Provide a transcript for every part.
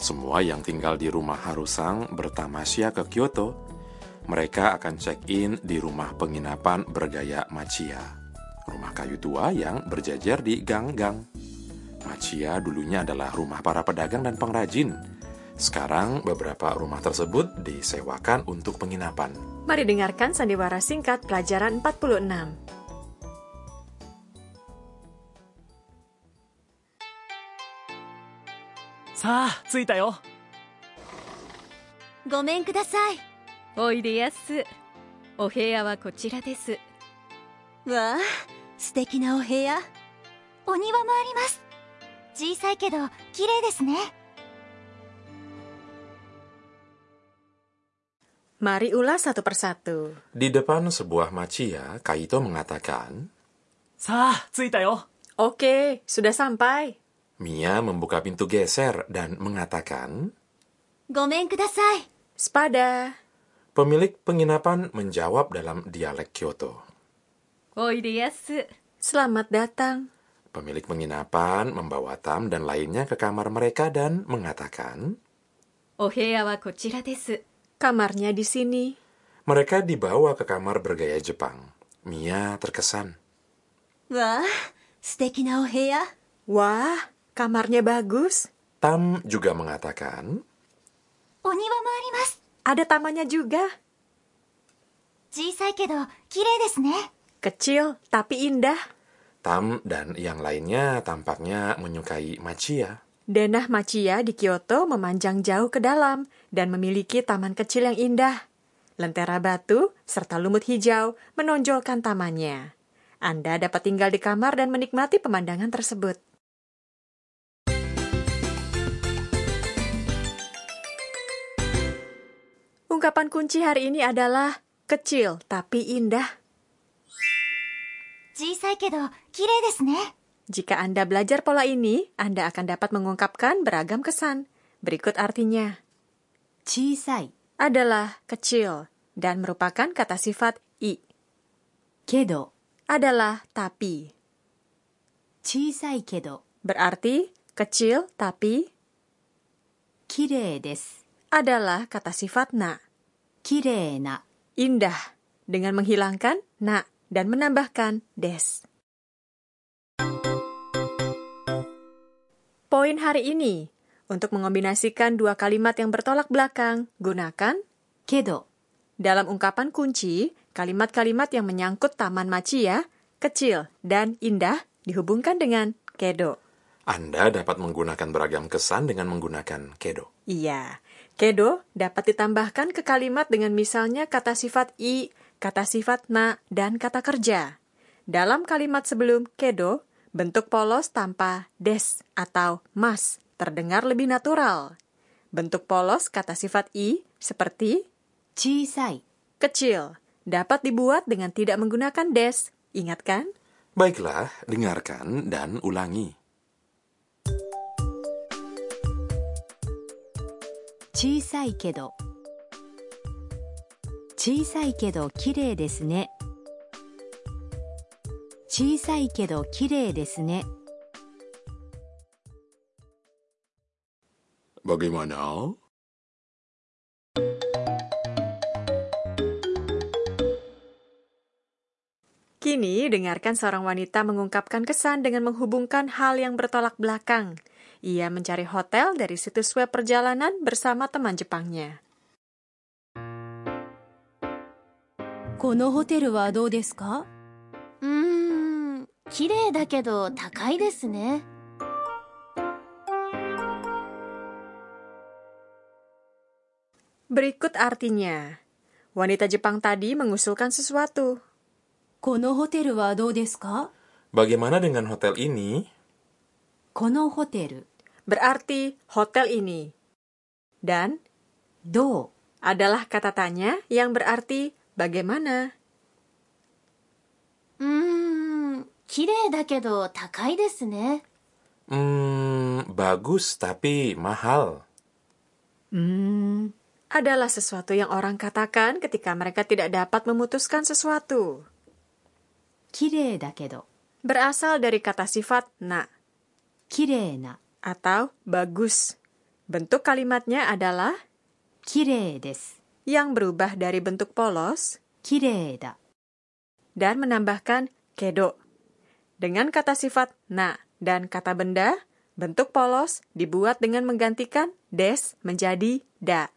Semua yang tinggal di rumah Harusang bertamasya ke Kyoto. Mereka akan check-in di rumah penginapan bergaya Machiya. Rumah kayu tua yang berjajar di gang-gang. Machiya dulunya adalah rumah para pedagang dan pengrajin. Sekarang beberapa rumah tersebut disewakan untuk penginapan. Mari dengarkan sandiwara singkat pelajaran 46. さあ着いたよごめんくださいおいでやすお部屋はこちらですわあ素敵なお部屋お庭もあります小さいけど綺麗ですね Mari ulas satu persatu. Di depan sebuah Machiya, Kaito mengatakan, さあ着いたよ Oke, sudah sampai. Mia membuka pintu geser dan mengatakan, Gomen kudasai. Sepada. Pemilik penginapan menjawab dalam dialek Kyoto. Oideyasu. Selamat datang. Pemilik penginapan membawa Tam dan lainnya ke kamar mereka dan mengatakan, Oheya wa kochira desu. Kamarnya di sini. Mereka dibawa ke kamar bergaya Jepang. Mia terkesan. Wah, steki na oheya. Wah, Kamarnya bagus. Tam juga mengatakan, Ada tamannya juga. Kecil tapi indah. Tam dan yang lainnya tampaknya menyukai Machia. Denah Machia di Kyoto memanjang jauh ke dalam dan memiliki taman kecil yang indah. Lentera batu serta lumut hijau menonjolkan tamannya. Anda dapat tinggal di kamar dan menikmati pemandangan tersebut. Ungkapan kunci hari ini adalah kecil tapi indah. Jika Anda belajar pola ini, Anda akan dapat mengungkapkan beragam kesan. Berikut artinya. Chisai adalah kecil dan merupakan kata sifat i. Kedo adalah tapi. Chisai kedo berarti kecil tapi kirei desu adalah kata sifat na. Kirena. Indah. Dengan menghilangkan na dan menambahkan des. Poin hari ini. Untuk mengombinasikan dua kalimat yang bertolak belakang, gunakan kedo. Dalam ungkapan kunci, kalimat-kalimat yang menyangkut taman maci ya, kecil, dan indah dihubungkan dengan kedo. Anda dapat menggunakan beragam kesan dengan menggunakan kedo. Iya. Kedo dapat ditambahkan ke kalimat dengan misalnya kata sifat i, kata sifat na, dan kata kerja. Dalam kalimat sebelum kedo, bentuk polos tanpa des atau mas terdengar lebih natural. Bentuk polos kata sifat i seperti jisai, kecil, dapat dibuat dengan tidak menggunakan des. Ingatkan? Baiklah, dengarkan dan ulangi. 小さいけど小さいけど綺麗ですね小さいけど綺麗ですね Bagaimana? Kini, dengarkan seorang wanita mengungkapkan kesan dengan menghubungkan hal yang bertolak belakang. Ia mencari hotel dari situs web perjalanan bersama teman Jepangnya. このホテルはどうですかうーん綺麗だけど高いですね Berikut artinya. Wanita Jepang tadi mengusulkan sesuatu. このホテルはどうですか Bagaimana dengan hotel ini? このホテル berarti hotel ini. Dan do adalah kata tanya yang berarti bagaimana. Hmm, hmm, bagus tapi mahal. Hmm, adalah sesuatu yang orang katakan ketika mereka tidak dapat memutuskan sesuatu. Kirei dakedo. Berasal dari kata sifat na. Kirei na atau bagus. Bentuk kalimatnya adalah kirei desu. Yang berubah dari bentuk polos kirei da. Dan menambahkan kedo. Dengan kata sifat na dan kata benda, bentuk polos dibuat dengan menggantikan des menjadi da.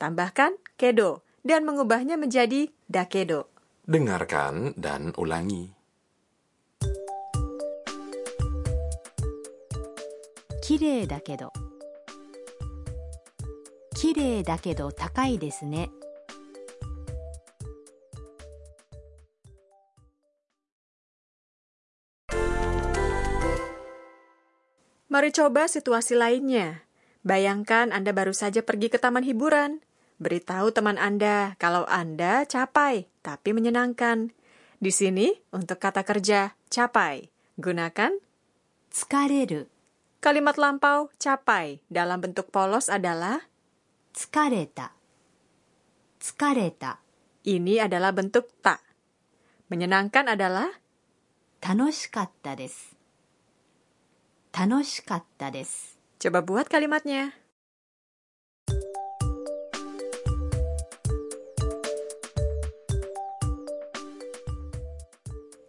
Tambahkan kedo dan mengubahnya menjadi dakedo. Dengarkan dan ulangi. 綺麗だけど、綺麗だけど高いですね。 Mari coba situasi lainnya. Bayangkan Anda baru saja pergi ke taman hiburan. Beritahu teman Anda kalau Anda capai, tapi menyenangkan. Di sini, untuk kata kerja capai, gunakan 疲れる、 Kalimat lampau capai dalam bentuk polos adalah tsukareta. Tsukareta. Ini adalah bentuk ta. Menyenangkan adalah tanoshikatta desu. Tanoshikatta desu. Coba buat kalimatnya.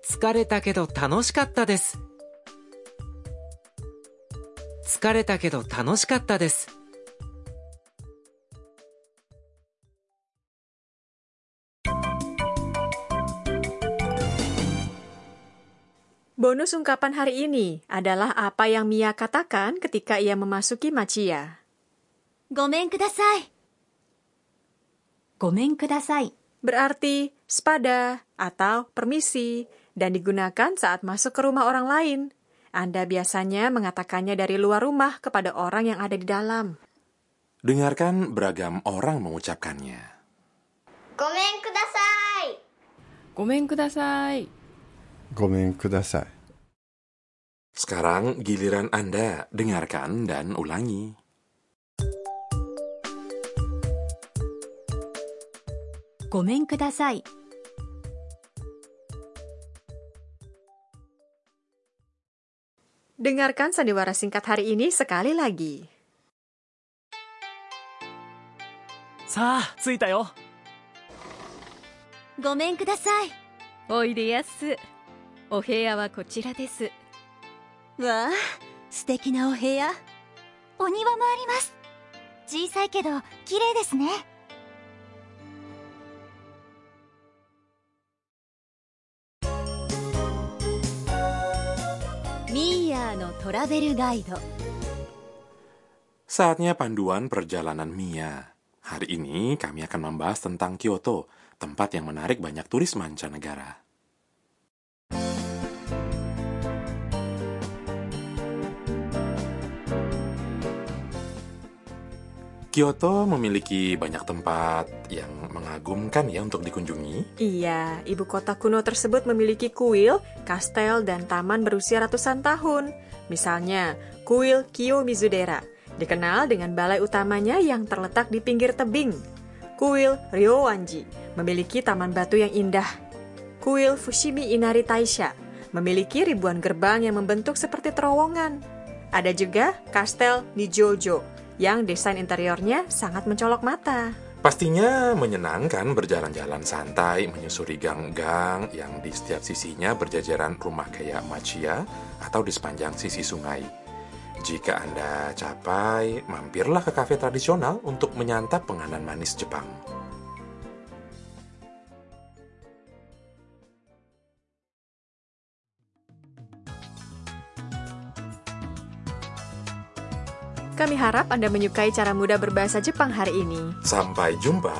Tsukareta kedo tanoshikatta desu. 疲れたけど楽しかったです Bonus ungkapan hari ini adalah apa yang Mia katakan ketika ia memasuki Machiya. ごめんください。ごめんください。 Berarti spada atau permisi dan digunakan saat masuk ke rumah orang lain. Anda biasanya mengatakannya dari luar rumah kepada orang yang ada di dalam. Dengarkan beragam orang mengucapkannya. Gomen kudasai. Gomen kudasai. Gomen kudasai. Sekarang giliran Anda dengarkan dan ulangi. Gomen kudasai. Dengarkan sandiwara singkat hari ini sekali lagi. さあ着いたよごめんください。おいでやすお部屋はこちらですわあ、素敵なお部屋。お庭もあります。小さいけど綺麗ですね。Saatnya panduan perjalanan Mia. Hari ini kami akan membahas tentang Kyoto, tempat yang menarik banyak turis mancanegara. Kyoto memiliki banyak tempat yang mengagumkan ya untuk dikunjungi. Iya, ibu kota kuno tersebut memiliki kuil, kastel, dan taman berusia ratusan tahun. Misalnya, kuil Kiyomizudera, dikenal dengan balai utamanya yang terletak di pinggir tebing. Kuil Ryowanji memiliki taman batu yang indah. Kuil Fushimi Inari Taisha memiliki ribuan gerbang yang membentuk seperti terowongan. Ada juga kastel Nijojo yang desain interiornya sangat mencolok mata. Pastinya menyenangkan berjalan-jalan santai menyusuri gang-gang yang di setiap sisinya berjajaran rumah kayak Machiya atau di sepanjang sisi sungai. Jika Anda capai, mampirlah ke kafe tradisional untuk menyantap penganan manis Jepang. Kami harap Anda menyukai cara mudah berbahasa Jepang hari ini. Sampai jumpa